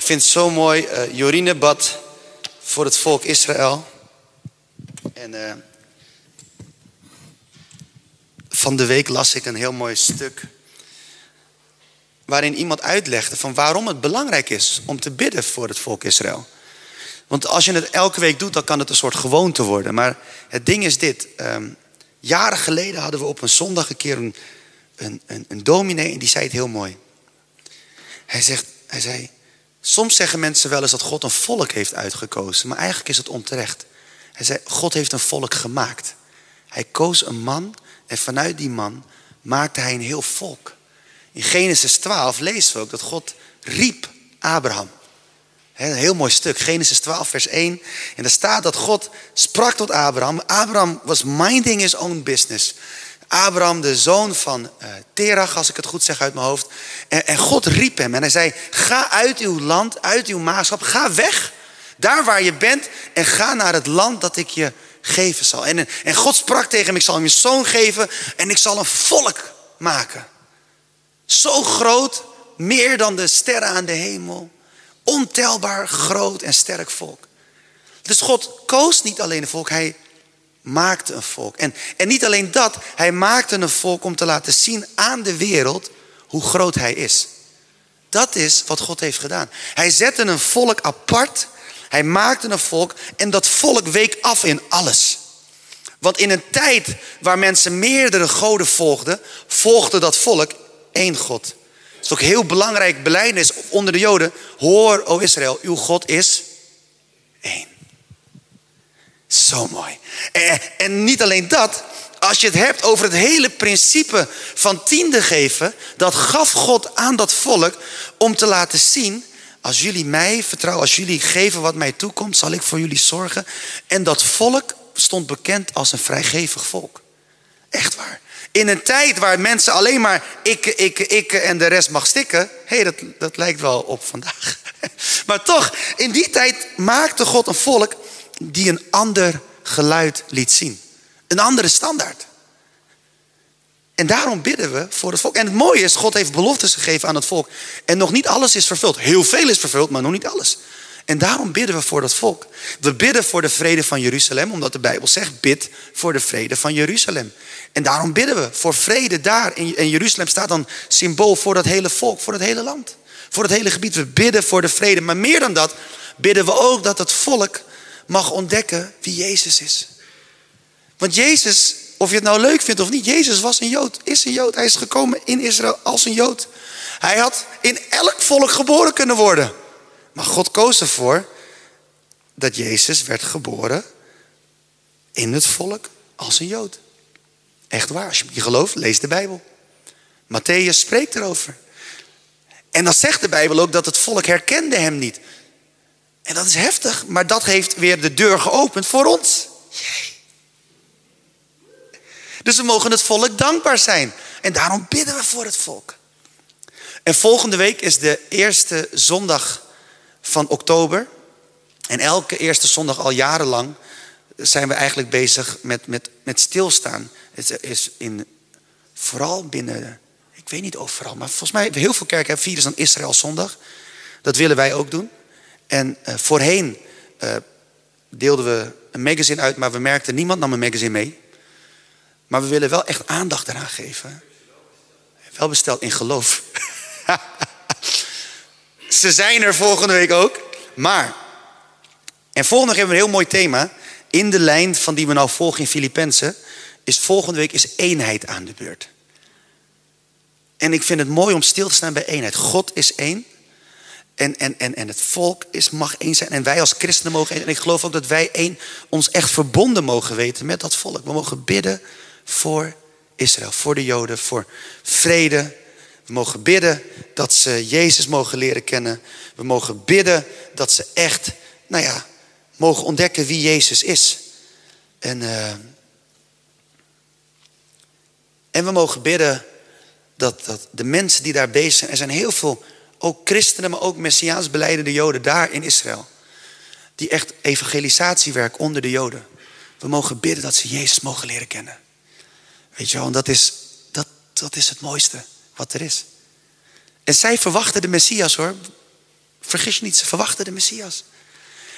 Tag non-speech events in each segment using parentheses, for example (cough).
Ik vind het zo mooi. Uh, Jorine bad voor het volk Israël. En uh, van de week las ik een heel mooi stuk. Waarin iemand uitlegde van waarom het belangrijk is om te bidden voor het volk Israël. Want als je het elke week doet, dan kan het een soort gewoonte worden. Maar het ding is dit. Um, jaren geleden hadden we op een zondag een keer een, een, een, een dominee en die zei het heel mooi. Hij, zegt, hij zei, soms zeggen mensen wel eens dat God een volk heeft uitgekozen. Maar eigenlijk is het onterecht. Hij zei, God heeft een volk gemaakt. Hij koos een man en vanuit die man maakte hij een heel volk. In Genesis 12 lezen we ook dat God riep Abraham. Een heel mooi stuk, Genesis 12, vers 1. En daar staat dat God sprak tot Abraham. Abraham was minding his own business. Abraham, de zoon van uh, Terach, als ik het goed zeg uit mijn hoofd. En, en, God riep hem en hij zei: Ga uit uw land, uit uw maagschap, ga weg. Daar waar je bent en ga naar het land dat ik je geven zal. En, en God sprak tegen hem: Ik zal hem je zoon geven en ik zal een volk maken. Zo groot, meer dan de sterren aan de hemel. Ontelbaar groot en sterk volk. Dus God koos niet alleen een volk, hij maakte een volk. En, en niet alleen dat, hij maakte een volk om te laten zien aan de wereld hoe groot hij is. Dat is wat God heeft gedaan. Hij zette een volk apart, hij maakte een volk en dat volk week af in alles. Want in een tijd waar mensen meerdere goden volgden, volgde dat volk één God. Het is ook heel belangrijk beleid onder de Joden. Hoor, o Israël, uw God is één. Zo mooi. En, en niet alleen dat, als je het hebt over het hele principe van tiende geven, dat gaf God aan dat volk om te laten zien, als jullie mij vertrouwen, als jullie geven wat mij toekomt, zal ik voor jullie zorgen. En dat volk stond bekend als een vrijgevig volk. Echt waar. In een tijd waar mensen alleen maar ik, ik, ik en de rest mag stikken. Hé, hey, dat, dat lijkt wel op vandaag. (laughs) Maar toch, in die tijd maakte God een volk die een ander geluid liet zien. Een andere standaard. En daarom bidden we voor het volk. En het mooie is, God heeft beloftes gegeven aan het volk. En nog niet alles is vervuld. Heel veel is vervuld, maar nog niet alles. En daarom bidden we voor dat volk. We bidden voor de vrede van Jeruzalem, omdat de Bijbel zegt: bid voor de vrede van Jeruzalem. En daarom bidden we voor vrede daar. En Jeruzalem staat dan symbool voor dat hele volk, voor het hele land. Voor het hele gebied. We bidden voor de vrede. Maar meer dan dat, bidden we ook dat het volk mag ontdekken wie Jezus is. Want Jezus, of je het nou leuk vindt of niet, Jezus was een Jood, is een Jood. Hij is gekomen in Israël als een Jood. Hij had in elk volk geboren kunnen worden. Maar God koos ervoor dat Jezus werd geboren in het volk als een Jood. Echt waar, als je niet gelooft, lees de Bijbel. Matthäus spreekt erover. En dan zegt de Bijbel ook dat het volk herkende hem niet. En dat is heftig, maar dat heeft weer de deur geopend voor ons. Dus we mogen het volk dankbaar zijn. En daarom bidden we voor het volk. En volgende week is de eerste zondag van oktober. En elke eerste zondag al jarenlang zijn we eigenlijk bezig met, met, met stilstaan. Het is in, vooral binnen, ik weet niet overal, maar volgens mij heel veel kerken hebben vieren dan Israël zondag. Dat willen wij ook doen. En uh, voorheen uh, deelden we een magazine uit, maar we merkten niemand nam een magazine mee. Maar we willen wel echt aandacht eraan geven. Wel besteld in geloof. (laughs) Ze zijn er volgende week ook. Maar, en volgende week hebben we een heel mooi thema. In de lijn van die we nou volgen in Filippenzen. Is volgende week is eenheid aan de beurt. En ik vind het mooi om stil te staan bij eenheid. God is één. En, en, en, en het volk is, mag één zijn. En wij als christenen mogen één. En ik geloof ook dat wij één, ons echt verbonden mogen weten met dat volk. We mogen bidden voor Israël, voor de Joden, voor vrede. We mogen bidden dat ze Jezus mogen leren kennen. We mogen bidden dat ze echt, nou ja, mogen ontdekken wie Jezus is. En, uh, en we mogen bidden dat, dat de mensen die daar bezig zijn, er zijn heel veel ook christenen, maar ook messiaans beleidende joden daar in Israël. Die echt evangelisatiewerk onder de joden. We mogen bidden dat ze Jezus mogen leren kennen. Weet je wel, dat is, dat, dat is het mooiste wat er is. En zij verwachten de Messias hoor. Vergis je niet, ze verwachten de Messias.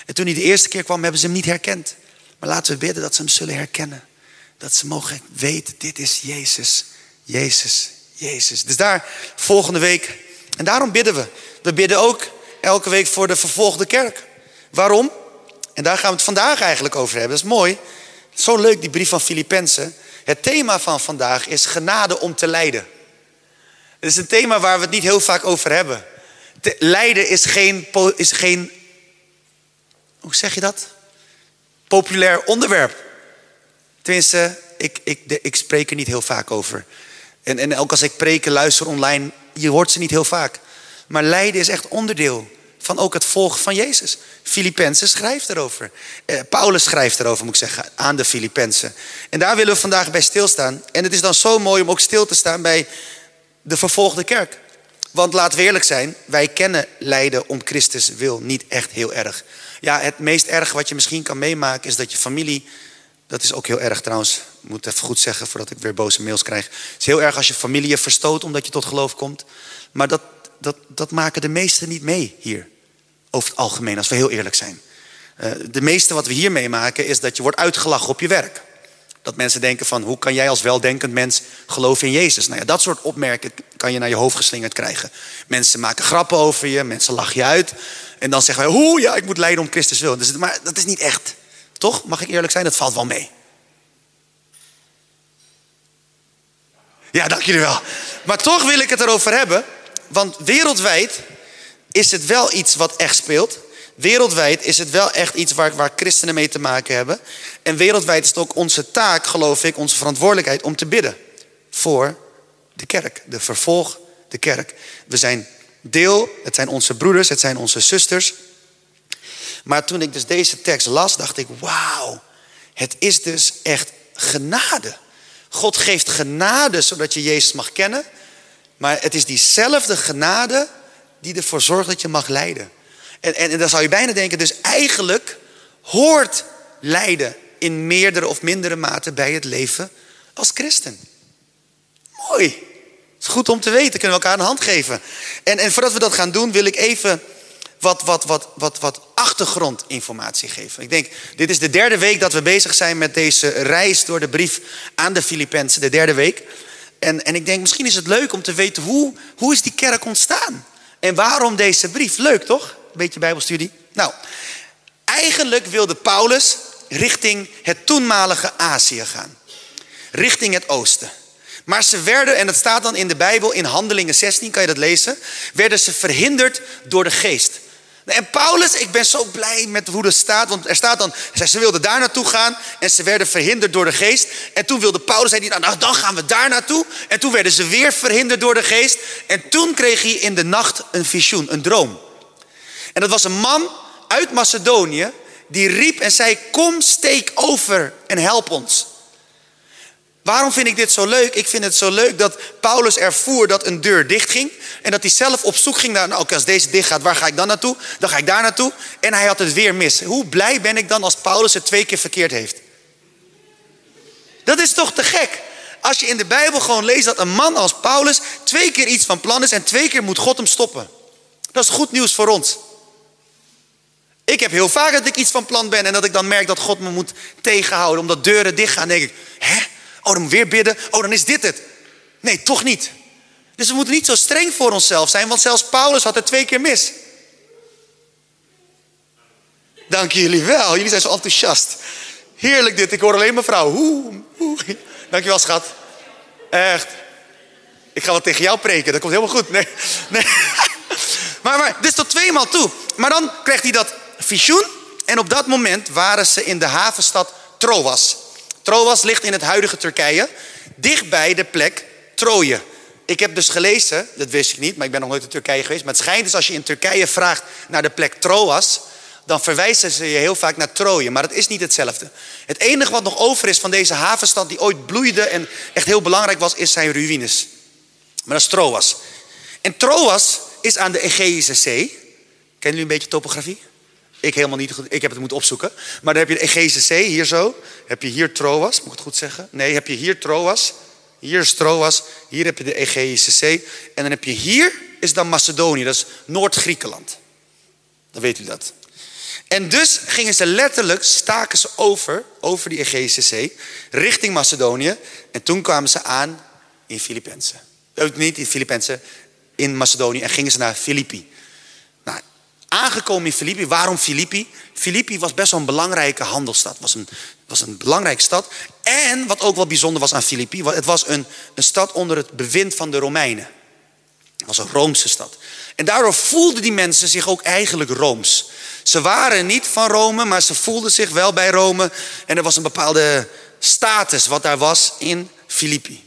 En toen hij de eerste keer kwam, hebben ze hem niet herkend. Maar laten we bidden dat ze hem zullen herkennen. Dat ze mogen weten, dit is Jezus, Jezus, Jezus. Dus daar volgende week. En daarom bidden we. We bidden ook elke week voor de vervolgde kerk. Waarom? En daar gaan we het vandaag eigenlijk over hebben. Dat is mooi. Zo leuk, die brief van Filippenzen. Het thema van vandaag is genade om te lijden. Het is een thema waar we het niet heel vaak over hebben. lijden is geen, is geen, hoe zeg je dat? Populair onderwerp. Tenminste, ik, ik, ik spreek er niet heel vaak over. En, en ook als ik preken, luister online, je hoort ze niet heel vaak. Maar lijden is echt onderdeel van ook het volgen van Jezus. Filippenzen schrijft erover. Eh, Paulus schrijft erover, moet ik zeggen, aan de Filippenzen. En daar willen we vandaag bij stilstaan. En het is dan zo mooi om ook stil te staan bij de vervolgde kerk. Want laten we eerlijk zijn, wij kennen lijden om Christus wil niet echt heel erg. Ja, het meest erg wat je misschien kan meemaken is dat je familie, dat is ook heel erg trouwens, ik moet even goed zeggen voordat ik weer boze mails krijg. Het is heel erg als je familie je verstoot omdat je tot geloof komt. Maar dat, dat, dat maken de meesten niet mee hier. Over het algemeen, als we heel eerlijk zijn. Uh, de meeste wat we hier meemaken is dat je wordt uitgelachen op je werk. Dat mensen denken van, hoe kan jij als weldenkend mens geloven in Jezus? Nou ja, dat soort opmerkingen kan je naar je hoofd geslingerd krijgen. Mensen maken grappen over je, mensen lachen je uit. En dan zeggen wij, hoe ja, ik moet lijden om Christus wil. Dus, maar dat is niet echt. Toch? Mag ik eerlijk zijn? Dat valt wel mee. Ja, dank jullie wel. Maar toch wil ik het erover hebben. Want wereldwijd is het wel iets wat echt speelt. Wereldwijd is het wel echt iets waar, waar christenen mee te maken hebben. En wereldwijd is het ook onze taak, geloof ik, onze verantwoordelijkheid om te bidden voor de kerk, de vervolg, de kerk. We zijn deel, het zijn onze broeders, het zijn onze zusters. Maar toen ik dus deze tekst las, dacht ik, wauw, het is dus echt genade. God geeft genade zodat je Jezus mag kennen. Maar het is diezelfde genade die ervoor zorgt dat je mag lijden. En, en, en dan zou je bijna denken, dus eigenlijk hoort lijden in meerdere of mindere mate bij het leven als christen. Mooi. Het is goed om te weten, kunnen we elkaar een hand geven. En, en voordat we dat gaan doen, wil ik even wat, wat, wat, wat, wat achtergrondinformatie geven. Ik denk, dit is de derde week dat we bezig zijn met deze reis door de brief aan de Filippenzen, de derde week. En, en ik denk, misschien is het leuk om te weten hoe, hoe is die kerk ontstaan? En waarom deze brief? Leuk toch? Een beetje bijbelstudie. Nou, eigenlijk wilde Paulus richting het toenmalige Azië gaan. Richting het oosten. Maar ze werden, en dat staat dan in de Bijbel in Handelingen 16, kan je dat lezen, werden ze verhinderd door de geest. En Paulus, ik ben zo blij met hoe dat staat. Want er staat dan, ze wilden daar naartoe gaan. En ze werden verhinderd door de geest. En toen wilde Paulus, hij, nou dan gaan we daar naartoe. En toen werden ze weer verhinderd door de geest. En toen kreeg hij in de nacht een visioen, een droom. En dat was een man uit Macedonië. Die riep en zei, kom steek over en help ons. Waarom vind ik dit zo leuk? Ik vind het zo leuk dat Paulus ervoer dat een deur dichtging. En dat hij zelf op zoek ging naar, nou als deze dicht gaat, waar ga ik dan naartoe? Dan ga ik daar naartoe. En hij had het weer mis. Hoe blij ben ik dan als Paulus het twee keer verkeerd heeft? Dat is toch te gek? Als je in de Bijbel gewoon leest dat een man als Paulus twee keer iets van plan is en twee keer moet God hem stoppen. Dat is goed nieuws voor ons. Ik heb heel vaak dat ik iets van plan ben en dat ik dan merk dat God me moet tegenhouden omdat deuren dicht gaan. Dan denk ik, hè? Oh, dan weer bidden. Oh, dan is dit het. Nee, toch niet. Dus we moeten niet zo streng voor onszelf zijn, want zelfs Paulus had het twee keer mis. Dank jullie wel. Jullie zijn zo enthousiast. Heerlijk dit. Ik hoor alleen mijn vrouw. Oeh, oeh. Dankjewel, schat. Echt. Ik ga wat tegen jou preken. Dat komt helemaal goed. Nee, nee. (laughs) Maar, maar, dus tot tweemaal toe. Maar dan krijgt hij dat visioen. En op dat moment waren ze in de havenstad Troas. Troas ligt in het huidige Turkije, dichtbij de plek Troje. Ik heb dus gelezen, dat wist ik niet, maar ik ben nog nooit in Turkije geweest. Maar het schijnt dus als je in Turkije vraagt naar de plek Troas, dan verwijzen ze je heel vaak naar Troje. Maar het is niet hetzelfde. Het enige wat nog over is van deze havenstad die ooit bloeide en echt heel belangrijk was, is zijn ruïnes. Maar dat is Troas. En Troas is aan de Egeïsche Zee. Kennen jullie een beetje topografie? Ik helemaal niet. Ik heb het moeten opzoeken. Maar dan heb je de Zee, hier zo. Heb je hier Troas, moet ik het goed zeggen? Nee, heb je hier Troas. Hier is Troas. Hier heb je de Zee. En dan heb je hier, is dan Macedonië. Dat is Noord-Griekenland. Dan weet u dat. En dus gingen ze letterlijk, staken ze over, over die Zee, richting Macedonië. En toen kwamen ze aan in Filippenzen. Ook niet in Filippenzen, in Macedonië. En gingen ze naar Filippi. Aangekomen in Filippi. Waarom Filippi? Filippi was best wel een belangrijke handelsstad. Was een, was een belangrijke stad. En wat ook wel bijzonder was aan Filippi, het was een, een stad onder het bewind van de Romeinen. Het was een Roomse stad. En daardoor voelden die mensen zich ook eigenlijk Rooms. Ze waren niet van Rome, maar ze voelden zich wel bij Rome. En er was een bepaalde status wat daar was in Filippi.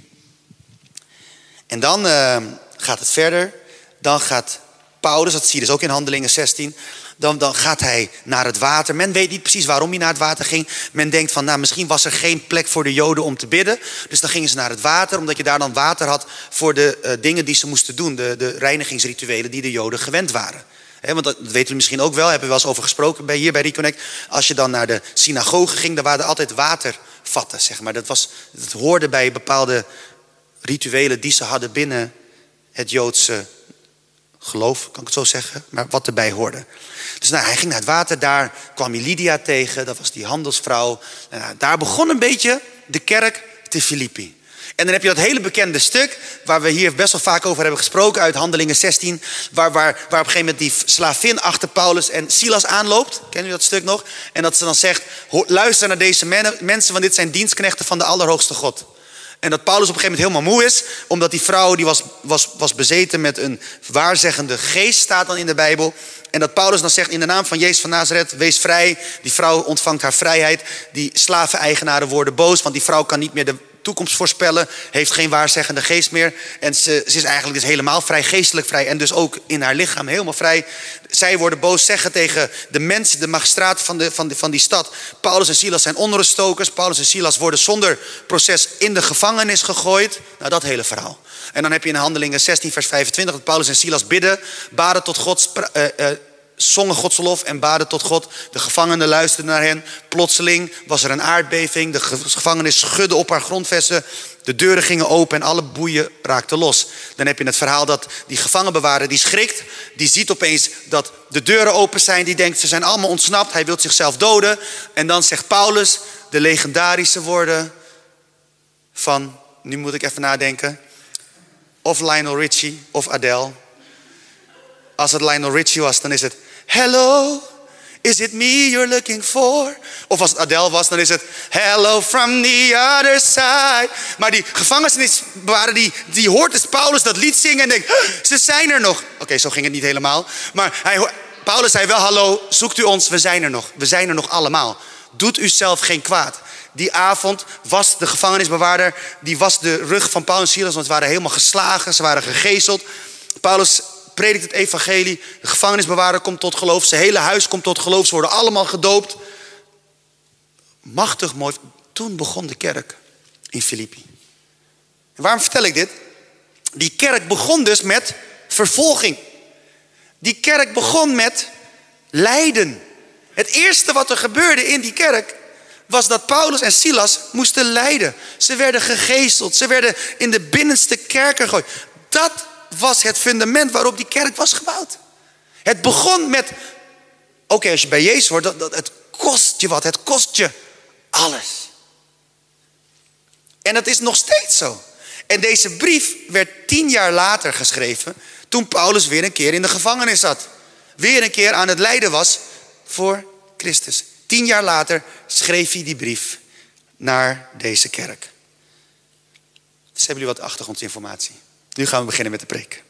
En dan uh, gaat het verder. Dan gaat Paulus, dat zie je dus ook in Handelingen 16. Dan, dan gaat hij naar het water. Men weet niet precies waarom hij naar het water ging. Men denkt van, nou, misschien was er geen plek voor de Joden om te bidden. Dus dan gingen ze naar het water, omdat je daar dan water had voor de uh, dingen die ze moesten doen. De, de reinigingsrituelen die de Joden gewend waren. want dat weten we misschien ook wel, hebben we wel eens over gesproken bij, hier bij Reconnect. Als je dan naar de synagoge ging, dan waren er altijd watervatten, zeg maar. Dat, was, dat hoorde bij bepaalde rituelen die ze hadden binnen het Joodse geloof, kan ik het zo zeggen, maar wat erbij hoorde. Dus nou, hij ging naar het water, daar kwam hij Lydia tegen, dat was die handelsvrouw. En nou, daar begon een beetje de kerk te Filippi. En dan heb je dat hele bekende stuk, waar we hier best wel vaak over hebben gesproken, uit Handelingen 16, waar, waar, waar op een gegeven moment die slavin achter Paulus en Silas aanloopt. Kennen u dat stuk nog? En dat ze dan zegt, luister naar deze mensen, want dit zijn dienstknechten van de Allerhoogste God. En dat Paulus op een gegeven moment helemaal moe is, omdat die vrouw die was, was, was bezeten met een waarzeggende geest, staat dan in de Bijbel. En dat Paulus dan zegt in de naam van Jezus van Nazareth, wees vrij. Die vrouw ontvangt haar vrijheid. Die slaven-eigenaren worden boos, want die vrouw kan niet meer de toekomst voorspellen, heeft geen waarzeggende geest meer. En ze, is eigenlijk dus helemaal vrij, geestelijk vrij en dus ook in haar lichaam helemaal vrij. Zij worden boos, zeggen tegen de mensen, de magistraat van, de, van, de, van die stad. Paulus en Silas zijn onderstokers. Paulus en Silas worden zonder proces in de gevangenis gegooid. Nou, dat hele verhaal. En dan heb je in Handelingen 16, vers 25 dat Paulus en Silas bidden, baden tot God. Uh, uh, zongen Gods lof en baden tot God. De gevangenen luisterden naar hen. Plotseling was er een aardbeving. De gevangenis schudde op haar grondvesten. De deuren gingen open en alle boeien raakten los. Dan heb je het verhaal dat die gevangenbewaarder die schrikt. Die ziet opeens dat de deuren open zijn. Die denkt ze zijn allemaal ontsnapt. Hij wil zichzelf doden. En dan zegt Paulus de legendarische woorden van... Nu moet ik even nadenken. Of Lionel Richie of Adele. Als het Lionel Richie was, dan is het... Hello, is it me you're looking for? Of als het Adele was, dan is het Hello from the other side. Maar die gevangenisbewaren, die, die hoort dus Paulus dat lied zingen en denkt, ze zijn er nog. Oké, zo ging het niet helemaal. Maar hij, Paulus zei wel, hallo, zoekt u ons, we zijn er nog. We zijn er nog allemaal. Doet u zelf geen kwaad. Die avond was de gevangenisbewaarder, die was de rug van Paulus en Silas, want ze waren helemaal geslagen, ze waren gegezeld. Paulus predikt het evangelie. De gevangenisbewaarder komt tot geloof. Zijn hele huis komt tot geloof. Ze worden allemaal gedoopt. Machtig mooi. Toen begon de kerk in Filippi. En waarom vertel ik dit? Die kerk begon dus met vervolging. Die kerk begon met lijden. Het eerste wat er gebeurde in die kerk was dat Paulus en Silas moesten lijden. Ze werden gegezeld. Ze werden in de binnenste kerken gegooid. Dat was het fundament waarop die kerk was gebouwd. Het begon met, oké, als je bij Jezus wordt, dat, dat, het kost je wat, het kost je alles. En dat is nog steeds zo. En deze brief werd tien jaar later geschreven, toen Paulus weer een keer in de gevangenis zat. Weer een keer aan het lijden was voor Christus. Tien jaar later schreef hij die brief naar deze kerk. Dus hebben jullie wat achtergrondinformatie? Nu gaan we beginnen met de preek.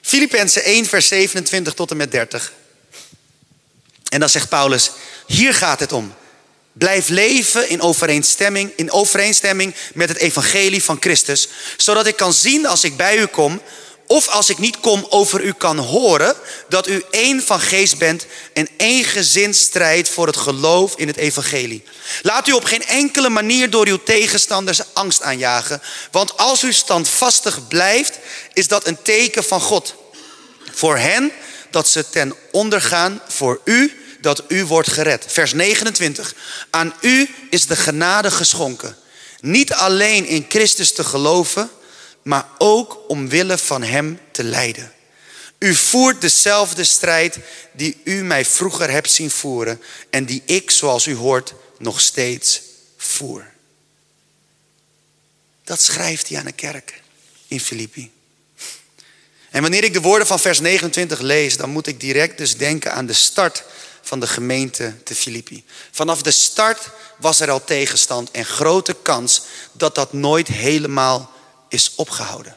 Filippenzen 1, vers 27 tot en met 30. En dan zegt Paulus: Hier gaat het om. Blijf leven in overeenstemming, in overeenstemming met het evangelie van Christus, zodat ik kan zien als ik bij u kom of als ik niet kom over u kan horen dat u één van geest bent en één gezin strijdt voor het geloof in het evangelie. Laat u op geen enkele manier door uw tegenstanders angst aanjagen, want als u standvastig blijft, is dat een teken van God. Voor hen dat ze ten onder gaan, voor u dat u wordt gered. Vers 29. Aan u is de genade geschonken. Niet alleen in Christus te geloven, maar ook omwille van Hem te lijden. U voert dezelfde strijd die u mij vroeger hebt zien voeren en die ik, zoals u hoort, nog steeds voer. Dat schrijft hij aan de kerk in Filippi. En wanneer ik de woorden van vers 29 lees, dan moet ik direct dus denken aan de start van de gemeente te Filippi. Vanaf de start was er al tegenstand en grote kans dat dat nooit helemaal is opgehouden.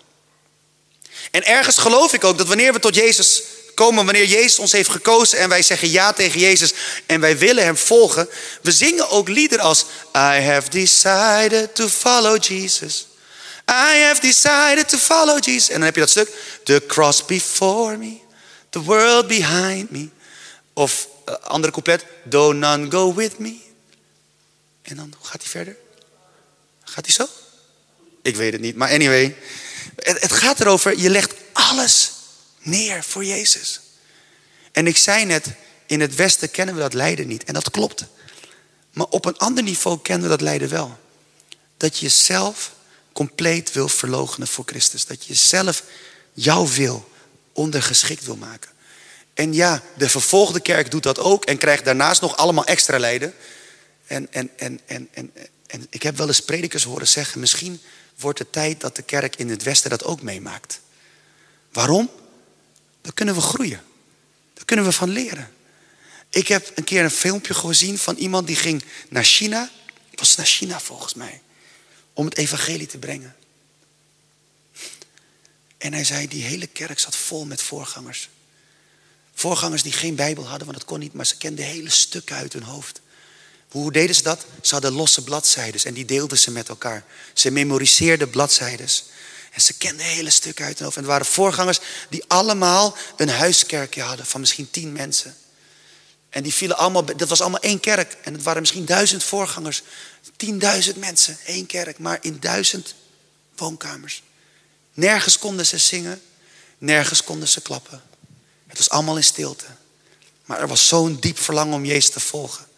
En ergens geloof ik ook dat wanneer we tot Jezus komen, wanneer Jezus ons heeft gekozen en wij zeggen ja tegen Jezus en wij willen Hem volgen, we zingen ook liederen als I have decided to follow Jesus. I have decided to follow Jesus. En dan heb je dat stuk, the cross before me, the world behind me. Of uh, andere couplet, though none go with me. En dan, hoe gaat hij verder? Gaat hij zo? Ik weet het niet, maar anyway. Het, het gaat erover, je legt alles neer voor Jezus. En ik zei net, in het Westen kennen we dat lijden niet. En dat klopt. Maar op een ander niveau kennen we dat lijden wel. Dat je jezelf compleet wil verloochenen voor Christus. Dat je jezelf, jouw wil, ondergeschikt wil maken. En ja, de vervolgde kerk doet dat ook en krijgt daarnaast nog allemaal extra lijden. En, en, en, en, en, en ik heb wel eens predikers horen zeggen, misschien wordt het tijd dat de kerk in het Westen dat ook meemaakt. Waarom? Dan kunnen we groeien. Daar kunnen we van leren. Ik heb een keer een filmpje gezien van iemand die ging naar China. Was naar China volgens mij. Om het evangelie te brengen. En hij zei, die hele kerk zat vol met voorgangers. Voorgangers die geen Bijbel hadden, want dat kon niet, maar ze kenden hele stukken uit hun hoofd. Hoe deden ze dat? Ze hadden losse bladzijden en die deelden ze met elkaar. Ze memoriseerden bladzijden. En ze kenden hele stukken uit hun hoofd. En er waren voorgangers die allemaal een huiskerkje hadden van misschien tien mensen. En die vielen allemaal, dat was allemaal één kerk. En het waren misschien duizend voorgangers. Tienduizend mensen, één kerk, maar in duizend woonkamers. Nergens konden ze zingen, nergens konden ze klappen. Het was allemaal in stilte. Maar er was zo'n diep verlangen om Jezus te volgen.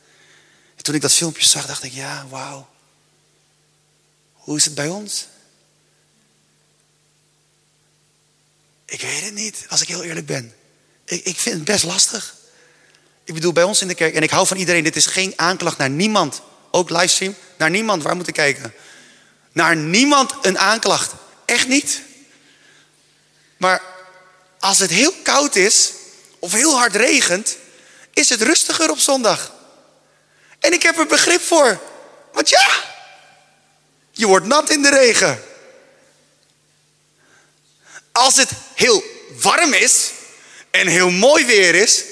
En toen ik dat filmpje zag, dacht ik, ja, wauw. Hoe is het bij ons? Ik weet het niet, als ik heel eerlijk ben. Ik, ik vind het best lastig. Ik bedoel, bij ons in de kerk, en ik hou van iedereen, dit is geen aanklacht naar niemand. Ook livestream, naar niemand. Waar moet ik kijken? Naar niemand een aanklacht. Echt niet. Maar als het heel koud is, of heel hard regent, is het rustiger op zondag. En ik heb er begrip voor. Want ja, je wordt nat in de regen. Als het heel warm is en heel mooi weer is,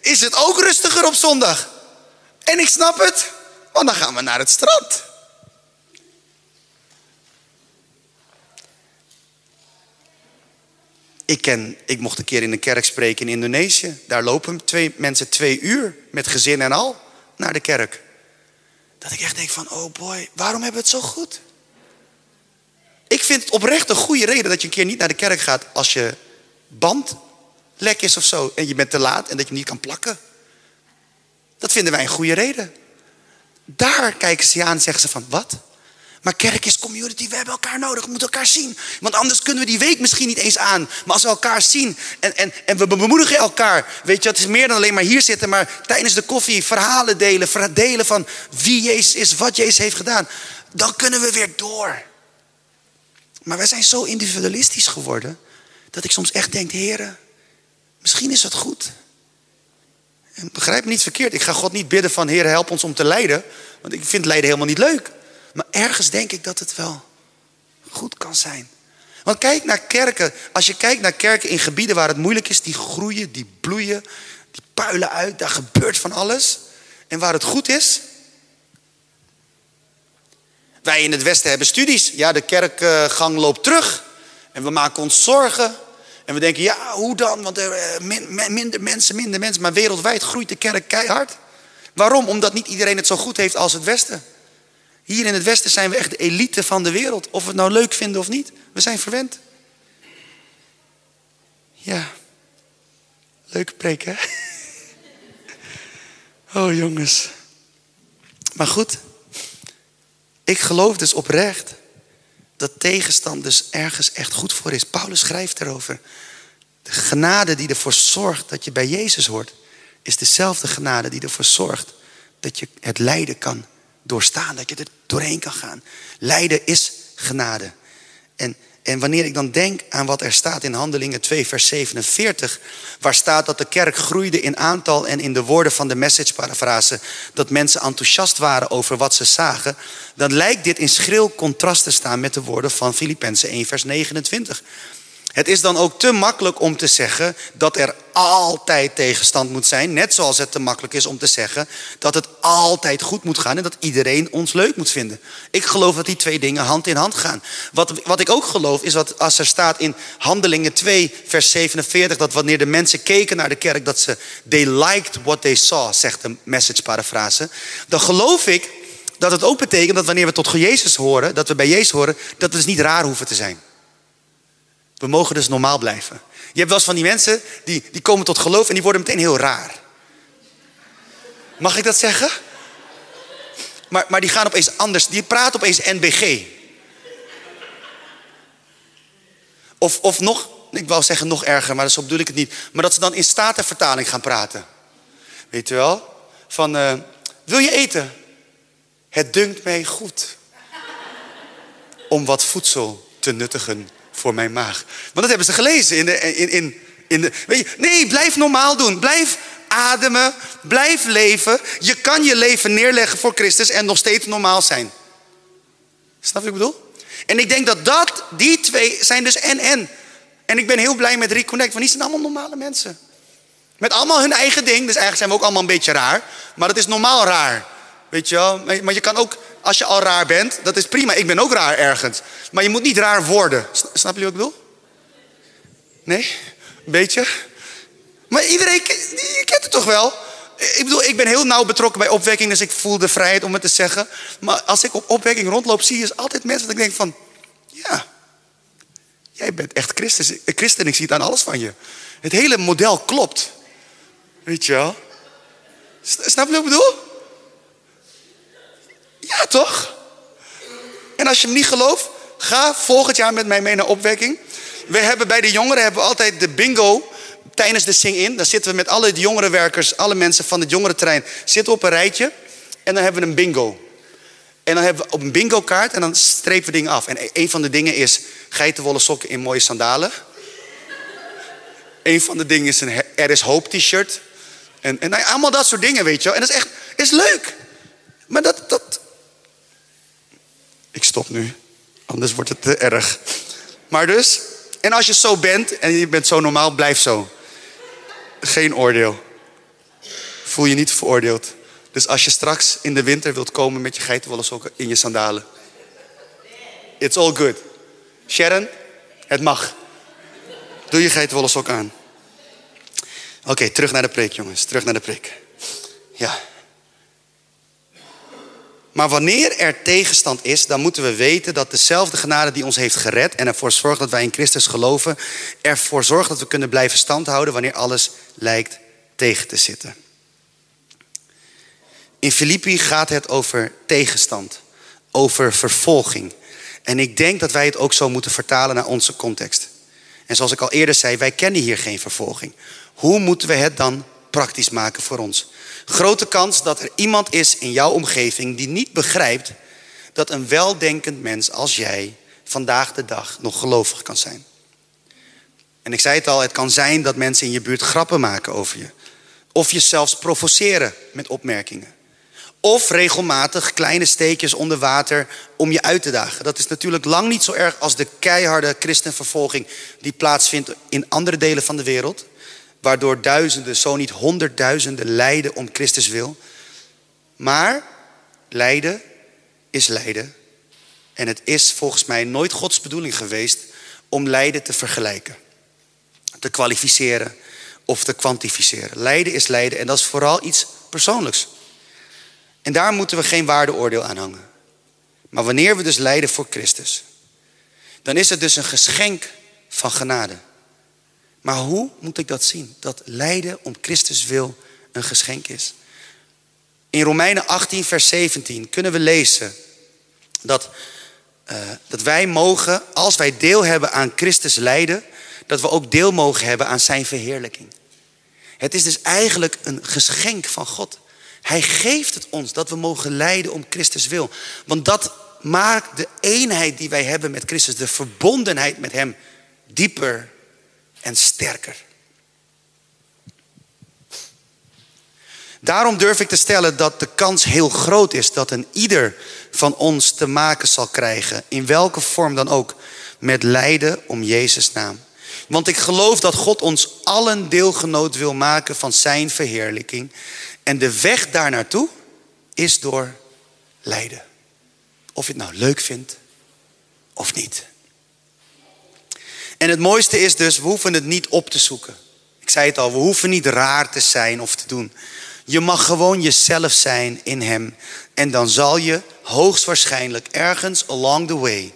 is het ook rustiger op zondag. En ik snap het, want dan gaan we naar het strand. Ik, ken, ik mocht een keer in een kerk spreken in Indonesië. Daar lopen twee mensen twee uur met gezin en al naar de kerk. Dat ik echt denk van, oh boy, waarom hebben we het zo goed? Ik vind het oprecht een goede reden dat je een keer niet naar de kerk gaat als je band lek is of zo. En je bent te laat en dat je niet kan plakken. Dat vinden wij een goede reden. Daar kijken ze aan en zeggen ze van, wat? Maar kerk is community, we hebben elkaar nodig, we moeten elkaar zien. Want anders kunnen we die week misschien niet eens aan. Maar als we elkaar zien en, en, en we bemoedigen elkaar. Weet je, het is meer dan alleen maar hier zitten, maar tijdens de koffie verhalen delen. Delen van wie Jezus is, wat Jezus heeft gedaan. Dan kunnen we weer door. Maar wij zijn zo individualistisch geworden. Dat ik soms echt denk, heren, misschien is het goed. En begrijp me niet verkeerd. Ik ga God niet bidden van, Heer, help ons om te lijden. Want ik vind lijden helemaal niet leuk. Maar ergens denk ik dat het wel goed kan zijn. Want kijk naar kerken. Als je kijkt naar kerken in gebieden waar het moeilijk is, die groeien, die bloeien, die puilen uit, daar gebeurt van alles. En waar het goed is. Wij in het Westen hebben studies. Ja, de kerkgang loopt terug. En we maken ons zorgen. En we denken, ja, hoe dan? Want er eh, minder mensen, minder mensen. Maar wereldwijd groeit de kerk keihard. Waarom? Omdat niet iedereen het zo goed heeft als het Westen. Hier in het Westen zijn we echt de elite van de wereld. Of we het nou leuk vinden of niet. We zijn verwend. Ja. Leuke preek, hè? (laughs) Oh, jongens. Maar goed. Ik geloof dus oprecht dat tegenstand dus ergens echt goed voor is. Paulus schrijft erover. De genade die ervoor zorgt dat je bij Jezus hoort, is dezelfde genade die ervoor zorgt dat je het lijden kan doorstaan, dat je er doorheen kan gaan. Lijden is genade. En, en wanneer ik dan denk aan wat er staat in Handelingen 2, vers 47, waar staat dat de kerk groeide in aantal en in de woorden van de message parafrase, dat mensen enthousiast waren over wat ze zagen, dan lijkt dit in schril contrast te staan met de woorden van Filippenzen 1, vers 29. Het is dan ook te makkelijk om te zeggen dat er altijd tegenstand moet zijn. Net zoals het te makkelijk is om te zeggen dat het altijd goed moet gaan en dat iedereen ons leuk moet vinden. Ik geloof dat die twee dingen hand in hand gaan. Wat, wat ik ook geloof is dat als er staat in Handelingen 2, vers 47, dat wanneer de mensen keken naar de kerk, dat ze they liked what they saw, zegt de message parafrase. Dan geloof ik dat het ook betekent dat wanneer we tot Jezus horen, dat we bij Jezus horen, dat we dus niet raar hoeven te zijn. We mogen dus normaal blijven. Je hebt wel eens van die mensen die, die komen tot geloof en die worden meteen heel raar. Mag ik dat zeggen? Maar, maar die gaan opeens anders. Die praten opeens NBG. Of, of nog, ik wou zeggen nog erger, maar zo bedoel ik het niet. Maar dat ze dan in statenvertaling gaan praten. Weet je wel? Van, uh, wil je eten? Het dunkt mij goed. Om wat voedsel te nuttigen voor mijn maag. Want dat hebben ze gelezen in de. In, in, in de weet je, nee, blijf normaal doen. Blijf ademen. Blijf leven. Je kan je leven neerleggen voor Christus en nog steeds normaal zijn. Snap je wat ik bedoel? En ik denk dat, dat die twee zijn dus en en. En ik ben heel blij met Reconnect, want die zijn allemaal normale mensen. Met allemaal hun eigen ding. Dus eigenlijk zijn we ook allemaal een beetje raar. Maar het is normaal raar. Weet je wel? Maar je kan ook als je al raar bent, dat is prima. Ik ben ook raar ergens. Maar je moet niet raar worden. Snap je wat ik bedoel? Nee? Een beetje? Maar iedereen, je kent het toch wel? Ik bedoel, ik ben heel nauw betrokken bij opwekking, dus ik voel de vrijheid om het te zeggen. Maar als ik op opwekking rondloop, zie je altijd mensen dat ik denk van, ja, jij bent echt Christus, christen ik zie het aan alles van je. Het hele model klopt. Weet je wel? Snap je wat ik bedoel? Ja, toch? En als je hem niet gelooft, ga volgend jaar met mij mee naar opwekking. We hebben bij de jongeren hebben altijd de bingo tijdens de sing-in. Dan zitten we met alle jongerenwerkers, alle mensen van het jongerenterrein, zitten op een rijtje. En dan hebben we een bingo. En dan hebben we op een bingo kaart en dan strepen we dingen af. En een van de dingen is geitenwolle sokken in mooie sandalen. Een van de dingen is een Er is hoop t-shirt. En, en nou allemaal dat soort dingen, weet je wel. En dat is echt is leuk. Maar dat, dat, ik stop nu, anders wordt het te erg. Maar dus, en als je zo bent en je bent zo normaal, blijf zo. Geen oordeel. Voel je niet veroordeeld. Dus als je straks in de winter wilt komen met je geitenwolle sokken in je sandalen. It's all good. Sharon, het mag. Doe je geitenwolle sok aan. Oké, terug naar de preek jongens. Terug naar de preek. Ja. Maar wanneer er tegenstand is, dan moeten we weten dat dezelfde genade die ons heeft gered en ervoor zorgt dat wij in Christus geloven, ervoor zorgt dat we kunnen blijven standhouden wanneer alles lijkt tegen te zitten. In Filippi gaat het over tegenstand, over vervolging. En ik denk dat wij het ook zo moeten vertalen naar onze context. En zoals ik al eerder zei, wij kennen hier geen vervolging. Hoe moeten we het dan praktisch maken voor ons? Grote kans dat er iemand is in jouw omgeving die niet begrijpt dat een weldenkend mens als jij vandaag de dag nog gelovig kan zijn. En ik zei het al, het kan zijn dat mensen in je buurt grappen maken over je. Of je zelfs provoceren met opmerkingen. Of regelmatig kleine steekjes onder water om je uit te dagen. Dat is natuurlijk lang niet zo erg als de keiharde christenvervolging die plaatsvindt in andere delen van de wereld waardoor duizenden, zo niet honderdduizenden lijden om Christus wil. Maar lijden is lijden. En het is volgens mij nooit Gods bedoeling geweest om lijden te vergelijken, te kwalificeren of te kwantificeren. Lijden is lijden en dat is vooral iets persoonlijks. En daar moeten we geen waardeoordeel aan hangen. Maar wanneer we dus lijden voor Christus, dan is het dus een geschenk van genade. Maar hoe moet ik dat zien? Dat lijden om Christus wil een geschenk is. In Romeinen 18, vers 17 kunnen we lezen dat, uh, dat wij mogen, als wij deel hebben aan Christus lijden, dat we ook deel mogen hebben aan zijn verheerlijking. Het is dus eigenlijk een geschenk van God. Hij geeft het ons dat we mogen lijden om Christus wil. Want dat maakt de eenheid die wij hebben met Christus, de verbondenheid met Hem, dieper en sterker. Daarom durf ik te stellen dat de kans heel groot is dat een ieder van ons te maken zal krijgen, in welke vorm dan ook, met lijden om Jezus' naam. Want ik geloof dat God ons allen deelgenoot wil maken van zijn verheerlijking. En de weg daar naartoe is door lijden. Of je het nou leuk vindt of niet. En het mooiste is dus, we hoeven het niet op te zoeken. Ik zei het al, we hoeven niet raar te zijn of te doen. Je mag gewoon jezelf zijn in Hem. En dan zal je hoogstwaarschijnlijk ergens along the way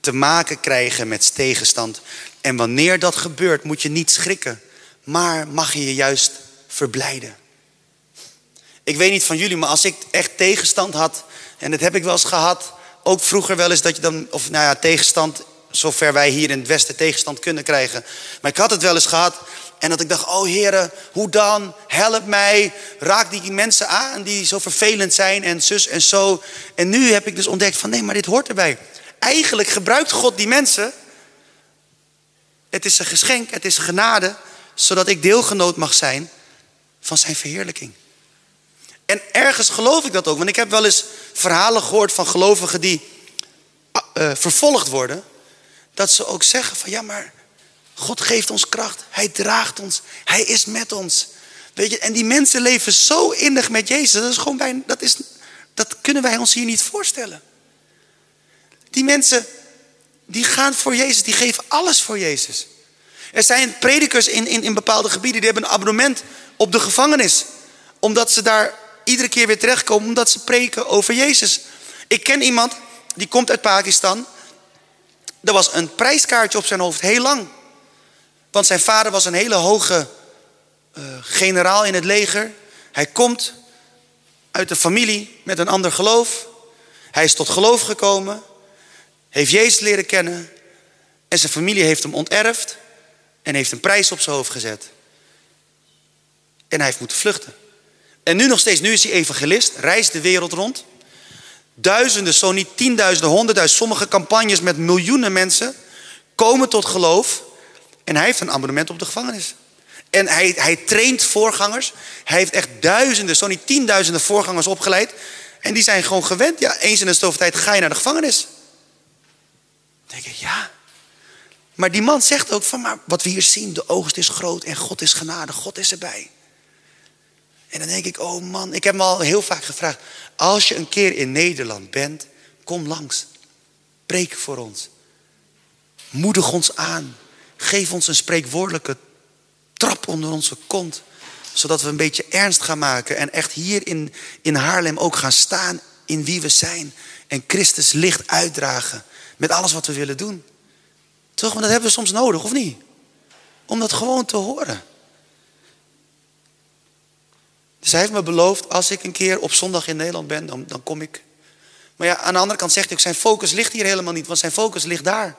te maken krijgen met tegenstand. En wanneer dat gebeurt, moet je niet schrikken, maar mag je je juist verblijden. Ik weet niet van jullie, maar als ik echt tegenstand had, en dat heb ik wel eens gehad, ook vroeger wel eens dat je dan, of nou ja, tegenstand, zover wij hier in het Westen tegenstand kunnen krijgen. Maar ik had het wel eens gehad en dat ik dacht, oh heren, hoe dan? Help mij. Raak die mensen aan die zo vervelend zijn en zus en zo. En nu heb ik dus ontdekt van nee, maar dit hoort erbij. Eigenlijk gebruikt God die mensen. Het is een geschenk, het is genade, zodat ik deelgenoot mag zijn van zijn verheerlijking. En ergens geloof ik dat ook, want ik heb wel eens verhalen gehoord van gelovigen die uh, vervolgd worden. Dat ze ook zeggen van ja, maar God geeft ons kracht. Hij draagt ons. Hij is met ons. Weet je, en die mensen leven zo innig met Jezus. Dat is gewoon bij, dat, is, dat kunnen wij ons hier niet voorstellen. Die mensen, die gaan voor Jezus, die geven alles voor Jezus. Er zijn predikers in, in, in bepaalde gebieden, die hebben een abonnement op de gevangenis. Omdat ze daar iedere keer weer terechtkomen, omdat ze preken over Jezus. Ik ken iemand, die komt uit Pakistan. Er was een prijskaartje op zijn hoofd, heel lang. Want zijn vader was een hele hoge uh, generaal in het leger. Hij komt uit een familie met een ander geloof. Hij is tot geloof gekomen. Heeft Jezus leren kennen. En zijn familie heeft hem onterfd. En heeft een prijs op zijn hoofd gezet. En hij heeft moeten vluchten. En nu nog steeds, nu is hij evangelist, reist de wereld rond. Duizenden, zo niet tienduizenden, honderdduizenden, sommige campagnes met miljoenen mensen komen tot geloof. En hij heeft een abonnement op de gevangenis. En hij, hij traint voorgangers. Hij heeft echt duizenden, zo niet tienduizenden voorgangers opgeleid. En die zijn gewoon gewend. Ja, eens in de zoveel tijd ga je naar de gevangenis. Dan denk ik, ja. Maar die man zegt ook van, maar wat we hier zien, de oogst is groot en God is genade, God is erbij. En dan denk ik, oh man, ik heb me al heel vaak gevraagd. Als je een keer in Nederland bent, kom langs. Preek voor ons. Moedig ons aan. Geef ons een spreekwoordelijke trap onder onze kont. Zodat we een beetje ernst gaan maken. En echt hier in, in Haarlem ook gaan staan in wie we zijn. En Christus licht uitdragen. Met alles wat we willen doen. Toch? Want dat hebben we soms nodig, of niet? Om dat gewoon te horen. Dus hij heeft me beloofd, als ik een keer op zondag in Nederland ben, dan, dan kom ik. Maar ja, aan de andere kant zegt hij ook, zijn focus ligt hier helemaal niet, want zijn focus ligt daar.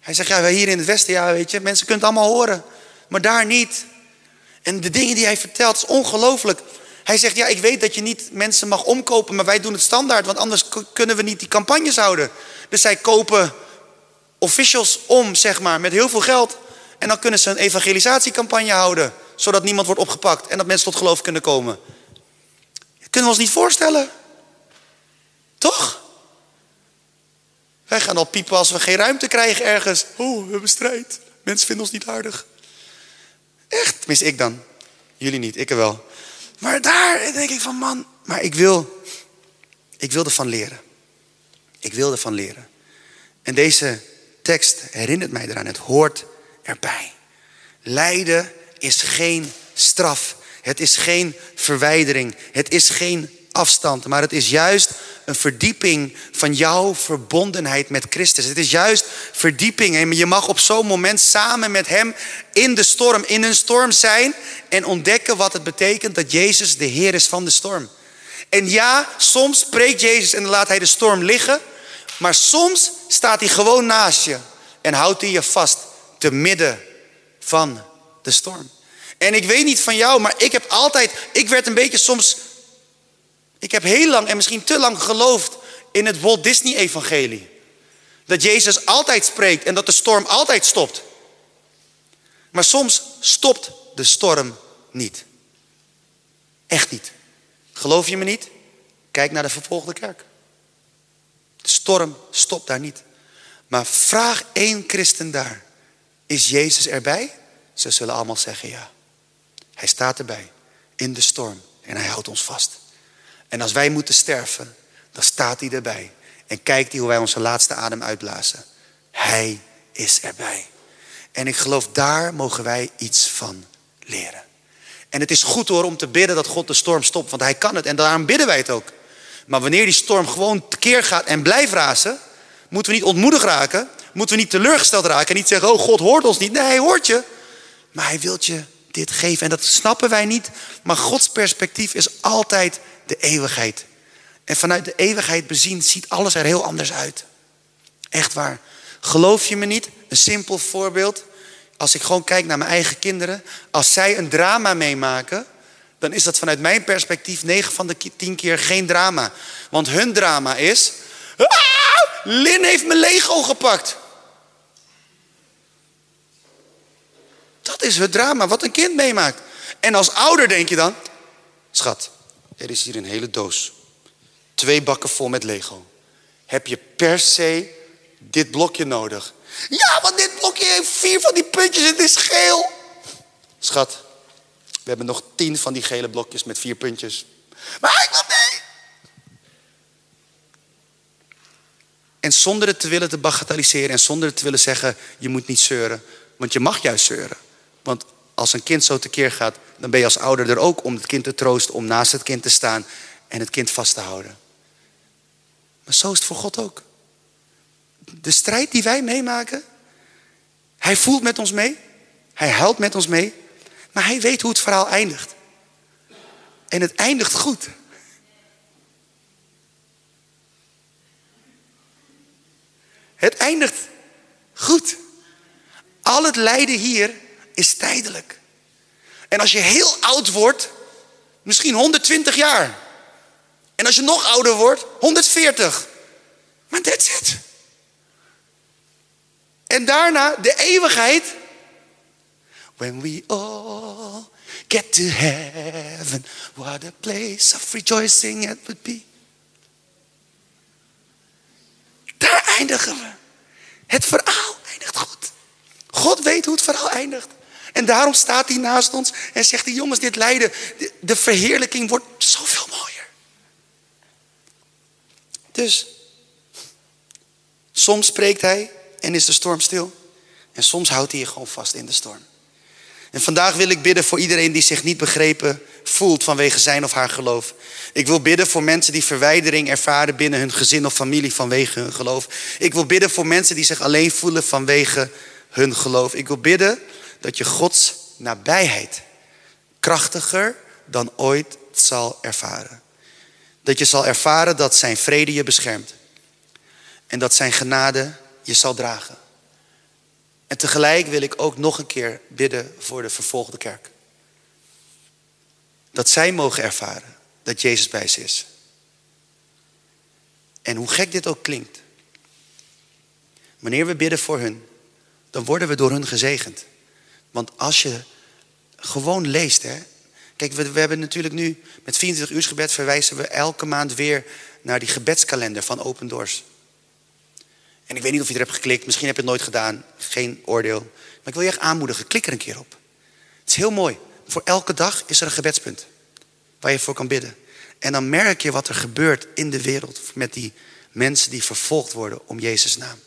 Hij zegt, ja, wij hier in het Westen, ja, weet je, mensen kunnen het allemaal horen, maar daar niet. En de dingen die hij vertelt, is ongelooflijk. Hij zegt, ja, ik weet dat je niet mensen mag omkopen, maar wij doen het standaard, want anders kunnen we niet die campagnes houden. Dus zij kopen officials om, zeg maar, met heel veel geld. En dan kunnen ze een evangelisatiecampagne houden zodat niemand wordt opgepakt en dat mensen tot geloof kunnen komen. Kunnen we ons niet voorstellen. Toch? Wij gaan al piepen als we geen ruimte krijgen ergens. Oh, we hebben strijd. Mensen vinden ons niet aardig. Echt, mis ik dan. Jullie niet, ik er wel. Maar daar denk ik van, man, maar ik wil, ik wil ervan leren. Ik wil ervan leren. En deze tekst herinnert mij eraan. Het hoort erbij. Lijden is geen straf. Het is geen verwijdering. Het is geen afstand. Maar het is juist een verdieping van jouw verbondenheid met Christus. Het is juist verdieping. En je mag op zo'n moment samen met Hem in de storm, in een storm zijn. En ontdekken wat het betekent dat Jezus de Heer is van de storm. En ja, soms spreekt Jezus en laat Hij de storm liggen. Maar soms staat Hij gewoon naast je en houdt Hij je vast te midden van de storm. En ik weet niet van jou, maar ik heb altijd, ik werd een beetje soms, ik heb heel lang en misschien te lang geloofd in het Walt Disney-evangelie. Dat Jezus altijd spreekt en dat de storm altijd stopt. Maar soms stopt de storm niet. Echt niet. Geloof je me niet? Kijk naar de vervolgde kerk. De storm stopt daar niet. Maar vraag één christen daar: is Jezus erbij? Ze zullen allemaal zeggen ja. Hij staat erbij in de storm en hij houdt ons vast. En als wij moeten sterven, dan staat hij erbij en kijkt hij hoe wij onze laatste adem uitblazen. Hij is erbij. En ik geloof daar mogen wij iets van leren. En het is goed hoor om te bidden dat God de storm stopt, want hij kan het en daarom bidden wij het ook. Maar wanneer die storm gewoon tekeer gaat en blijft razen, moeten we niet ontmoedigd raken, moeten we niet teleurgesteld raken en niet zeggen, oh God hoort ons niet. Nee, hij hoort je. Maar hij wilt je dit geven en dat snappen wij niet. Maar Gods perspectief is altijd de eeuwigheid. En vanuit de eeuwigheid bezien ziet alles er heel anders uit. Echt waar. Geloof je me niet? Een simpel voorbeeld. Als ik gewoon kijk naar mijn eigen kinderen. Als zij een drama meemaken, dan is dat vanuit mijn perspectief 9 van de 10 keer geen drama. Want hun drama is. Ah, Lin heeft mijn Lego gepakt. Dat is het drama wat een kind meemaakt. En als ouder denk je dan: Schat, er is hier een hele doos. Twee bakken vol met Lego. Heb je per se dit blokje nodig? Ja, want dit blokje heeft vier van die puntjes. Het is geel. Schat, we hebben nog tien van die gele blokjes met vier puntjes. Maar ik wil mee. En zonder het te willen te bagatelliseren en zonder het te willen zeggen, je moet niet zeuren. Want je mag juist zeuren. Want als een kind zo tekeer gaat, dan ben je als ouder er ook om het kind te troosten, om naast het kind te staan en het kind vast te houden. Maar zo is het voor God ook. De strijd die wij meemaken, hij voelt met ons mee, hij huilt met ons mee, maar hij weet hoe het verhaal eindigt. En het eindigt goed. Het eindigt goed. Al het lijden hier is tijdelijk. En als je heel oud wordt, misschien 120 jaar. En als je nog ouder wordt, 140. Maar that's it. En daarna de eeuwigheid. When we all get to heaven, what a place of rejoicing it would be. Daar eindigen we. Het verhaal eindigt goed. God weet hoe het verhaal eindigt. En daarom staat hij naast ons en zegt hij, jongens, dit lijden, de verheerlijking wordt zoveel mooier. Dus, soms spreekt hij en is de storm stil. En soms houdt hij je gewoon vast in de storm. En vandaag wil ik bidden voor iedereen die zich niet begrepen voelt vanwege zijn of haar geloof. Ik wil bidden voor mensen die verwijdering ervaren binnen hun gezin of familie vanwege hun geloof. Ik wil bidden voor mensen die zich alleen voelen vanwege hun geloof. Ik wil bidden dat je Gods nabijheid krachtiger dan ooit zal ervaren. Dat je zal ervaren dat zijn vrede je beschermt. En dat zijn genade je zal dragen. En tegelijk wil ik ook nog een keer bidden voor de vervolgde kerk. Dat zij mogen ervaren dat Jezus bij ze is. En hoe gek dit ook klinkt. Wanneer we bidden voor hun, dan worden we door hun gezegend. Want als je gewoon leest, hè. Kijk, we, we hebben natuurlijk nu met 24 uur gebed verwijzen we elke maand weer naar die gebedskalender van Open Doors. En ik weet niet of je er hebt geklikt, misschien heb je het nooit gedaan, geen oordeel. Maar ik wil je echt aanmoedigen, klik er een keer op. Het is heel mooi. Voor elke dag is er een gebedspunt waar je voor kan bidden. En dan merk je wat er gebeurt in de wereld met die mensen die vervolgd worden om Jezus' naam.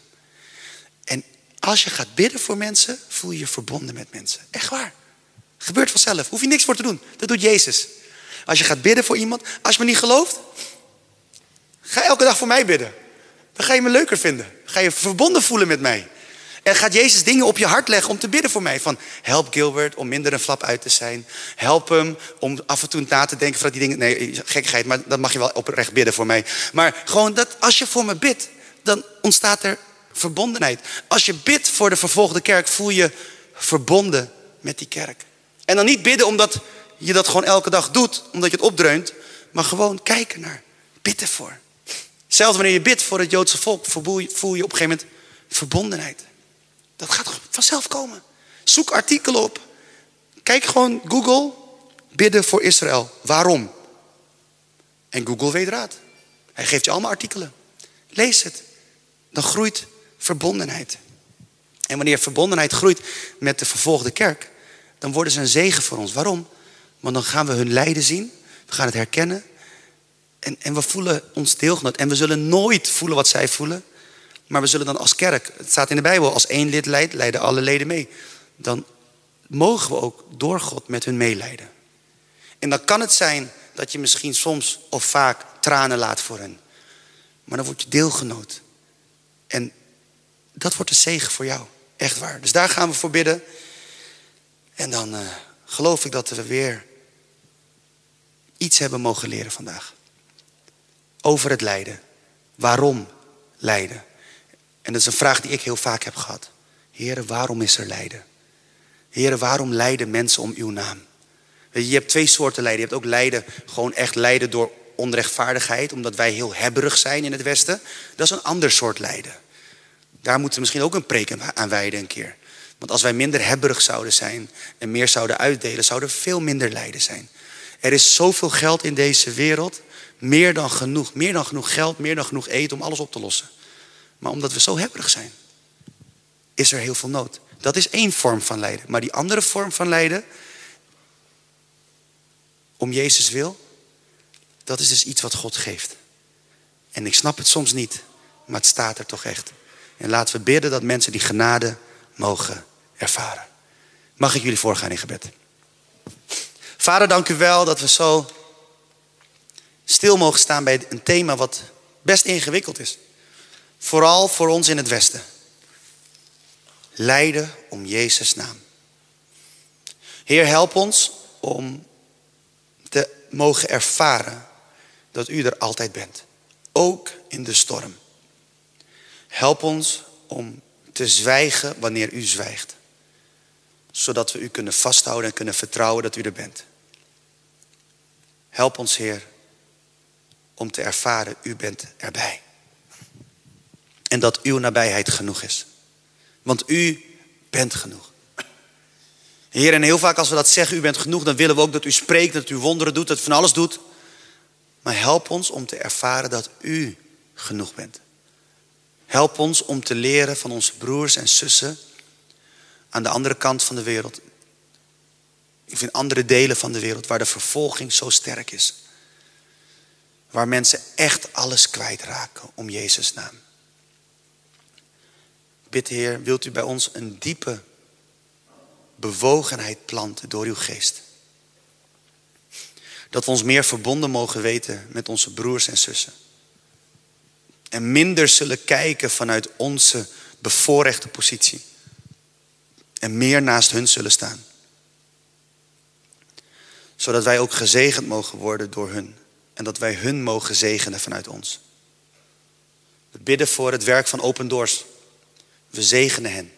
Als je gaat bidden voor mensen, voel je je verbonden met mensen. Echt waar. Gebeurt vanzelf. Hoef je niks voor te doen. Dat doet Jezus. Als je gaat bidden voor iemand, als je me niet gelooft, ga elke dag voor mij bidden. Dan ga je me leuker vinden. ga je verbonden voelen met mij. En gaat Jezus dingen op je hart leggen om te bidden voor mij. Van help Gilbert om minder een flap uit te zijn. Help hem om af en toe na te denken van die dingen. Nee, gekkigheid, maar dat mag je wel oprecht bidden voor mij. Maar gewoon dat als je voor me bidt, dan ontstaat er verbondenheid. Als je bidt voor de vervolgde kerk, voel je verbonden met die kerk. En dan niet bidden omdat je dat gewoon elke dag doet, omdat je het opdreunt, maar gewoon kijken naar, bidden voor. Zelfs wanneer je bidt voor het Joodse volk, voel je, voel je op een gegeven moment verbondenheid. Dat gaat vanzelf komen. Zoek artikelen op. Kijk gewoon Google, bidden voor Israël. Waarom? En Google weet raad. Hij geeft je allemaal artikelen. Lees het. Dan groeit verbondenheid. En wanneer verbondenheid groeit met de vervolgde kerk, dan worden ze een zegen voor ons. Waarom? Want dan gaan we hun lijden zien, we gaan het herkennen en, en we voelen ons deelgenoot. En we zullen nooit voelen wat zij voelen, maar we zullen dan als kerk, het staat in de Bijbel, als één lid leidt, leiden alle leden mee. Dan mogen we ook door God met hun meeleiden. En dan kan het zijn dat je misschien soms of vaak tranen laat voor hen. Maar dan word je deelgenoot. En dat wordt een zegen voor jou. Echt waar. Dus daar gaan we voor bidden. En dan uh, geloof ik dat we weer iets hebben mogen leren vandaag. Over het lijden. Waarom lijden? En dat is een vraag die ik heel vaak heb gehad. Heren, waarom is er lijden? Heren, waarom lijden mensen om uw naam? Je hebt twee soorten lijden. Je hebt ook lijden, gewoon echt lijden door onrechtvaardigheid, omdat wij heel hebberig zijn in het Westen. Dat is een ander soort lijden. Daar moeten we misschien ook een preek aan wijden een keer. Want als wij minder hebberig zouden zijn en meer zouden uitdelen, zou er veel minder lijden zijn. Er is zoveel geld in deze wereld, meer dan genoeg. Meer dan genoeg geld, meer dan genoeg eten om alles op te lossen. Maar omdat we zo hebberig zijn, is er heel veel nood. Dat is één vorm van lijden. Maar die andere vorm van lijden, om Jezus wil, dat is dus iets wat God geeft. En ik snap het soms niet, maar het staat er toch echt. En laten we bidden dat mensen die genade mogen ervaren. Mag ik jullie voorgaan in gebed? Vader, dank u wel dat we zo stil mogen staan bij een thema wat best ingewikkeld is. Vooral voor ons in het Westen. Lijden om Jezus' naam. Heer, help ons om te mogen ervaren dat u er altijd bent. Ook in de storm. Help ons om te zwijgen wanneer u zwijgt. Zodat we u kunnen vasthouden en kunnen vertrouwen dat u er bent. Help ons, Heer, om te ervaren, u bent erbij. En dat uw nabijheid genoeg is. Want u bent genoeg. Heer, en heel vaak als we dat zeggen, u bent genoeg, dan willen we ook dat u spreekt, dat u wonderen doet, dat u van alles doet. Maar help ons om te ervaren dat u genoeg bent. Help ons om te leren van onze broers en zussen aan de andere kant van de wereld. Ik vind andere delen van de wereld waar de vervolging zo sterk is. Waar mensen echt alles kwijtraken om Jezus' naam. Bid Heer, wilt u bij ons een diepe bewogenheid planten door uw geest. Dat we ons meer verbonden mogen weten met onze broers en zussen. En minder zullen kijken vanuit onze bevoorrechte positie. En meer naast hun zullen staan. Zodat wij ook gezegend mogen worden door hun. En dat wij hun mogen zegenen vanuit ons. We bidden voor het werk van Open Doors. We zegenen hen.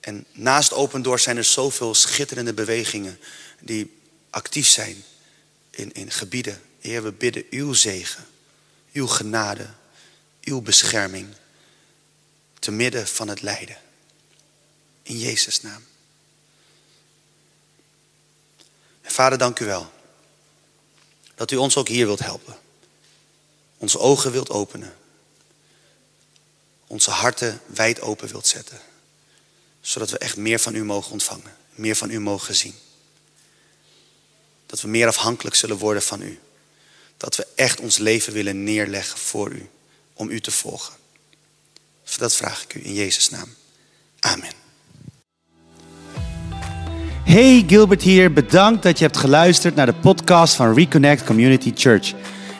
En naast Open Doors zijn er zoveel schitterende bewegingen die actief zijn in, in gebieden. Heer, we bidden uw zegen, uw genade, uw bescherming te midden van het lijden. In Jezus' naam. Vader, dank u wel dat u ons ook hier wilt helpen. Onze ogen wilt openen. Onze harten wijd open wilt zetten. Zodat we echt meer van u mogen ontvangen. Meer van u mogen zien. Dat we meer afhankelijk zullen worden van u. Dat we echt ons leven willen neerleggen voor u. Om u te volgen. Dat vraag ik u in Jezus' naam. Amen. Hey Gilbert hier, bedankt dat je hebt geluisterd naar de podcast van Reconnect Community Church.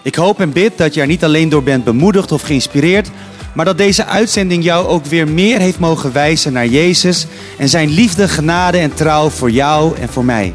Ik hoop en bid dat je er niet alleen door bent bemoedigd of geïnspireerd, maar dat deze uitzending jou ook weer meer heeft mogen wijzen naar Jezus en zijn liefde, genade en trouw voor jou en voor mij.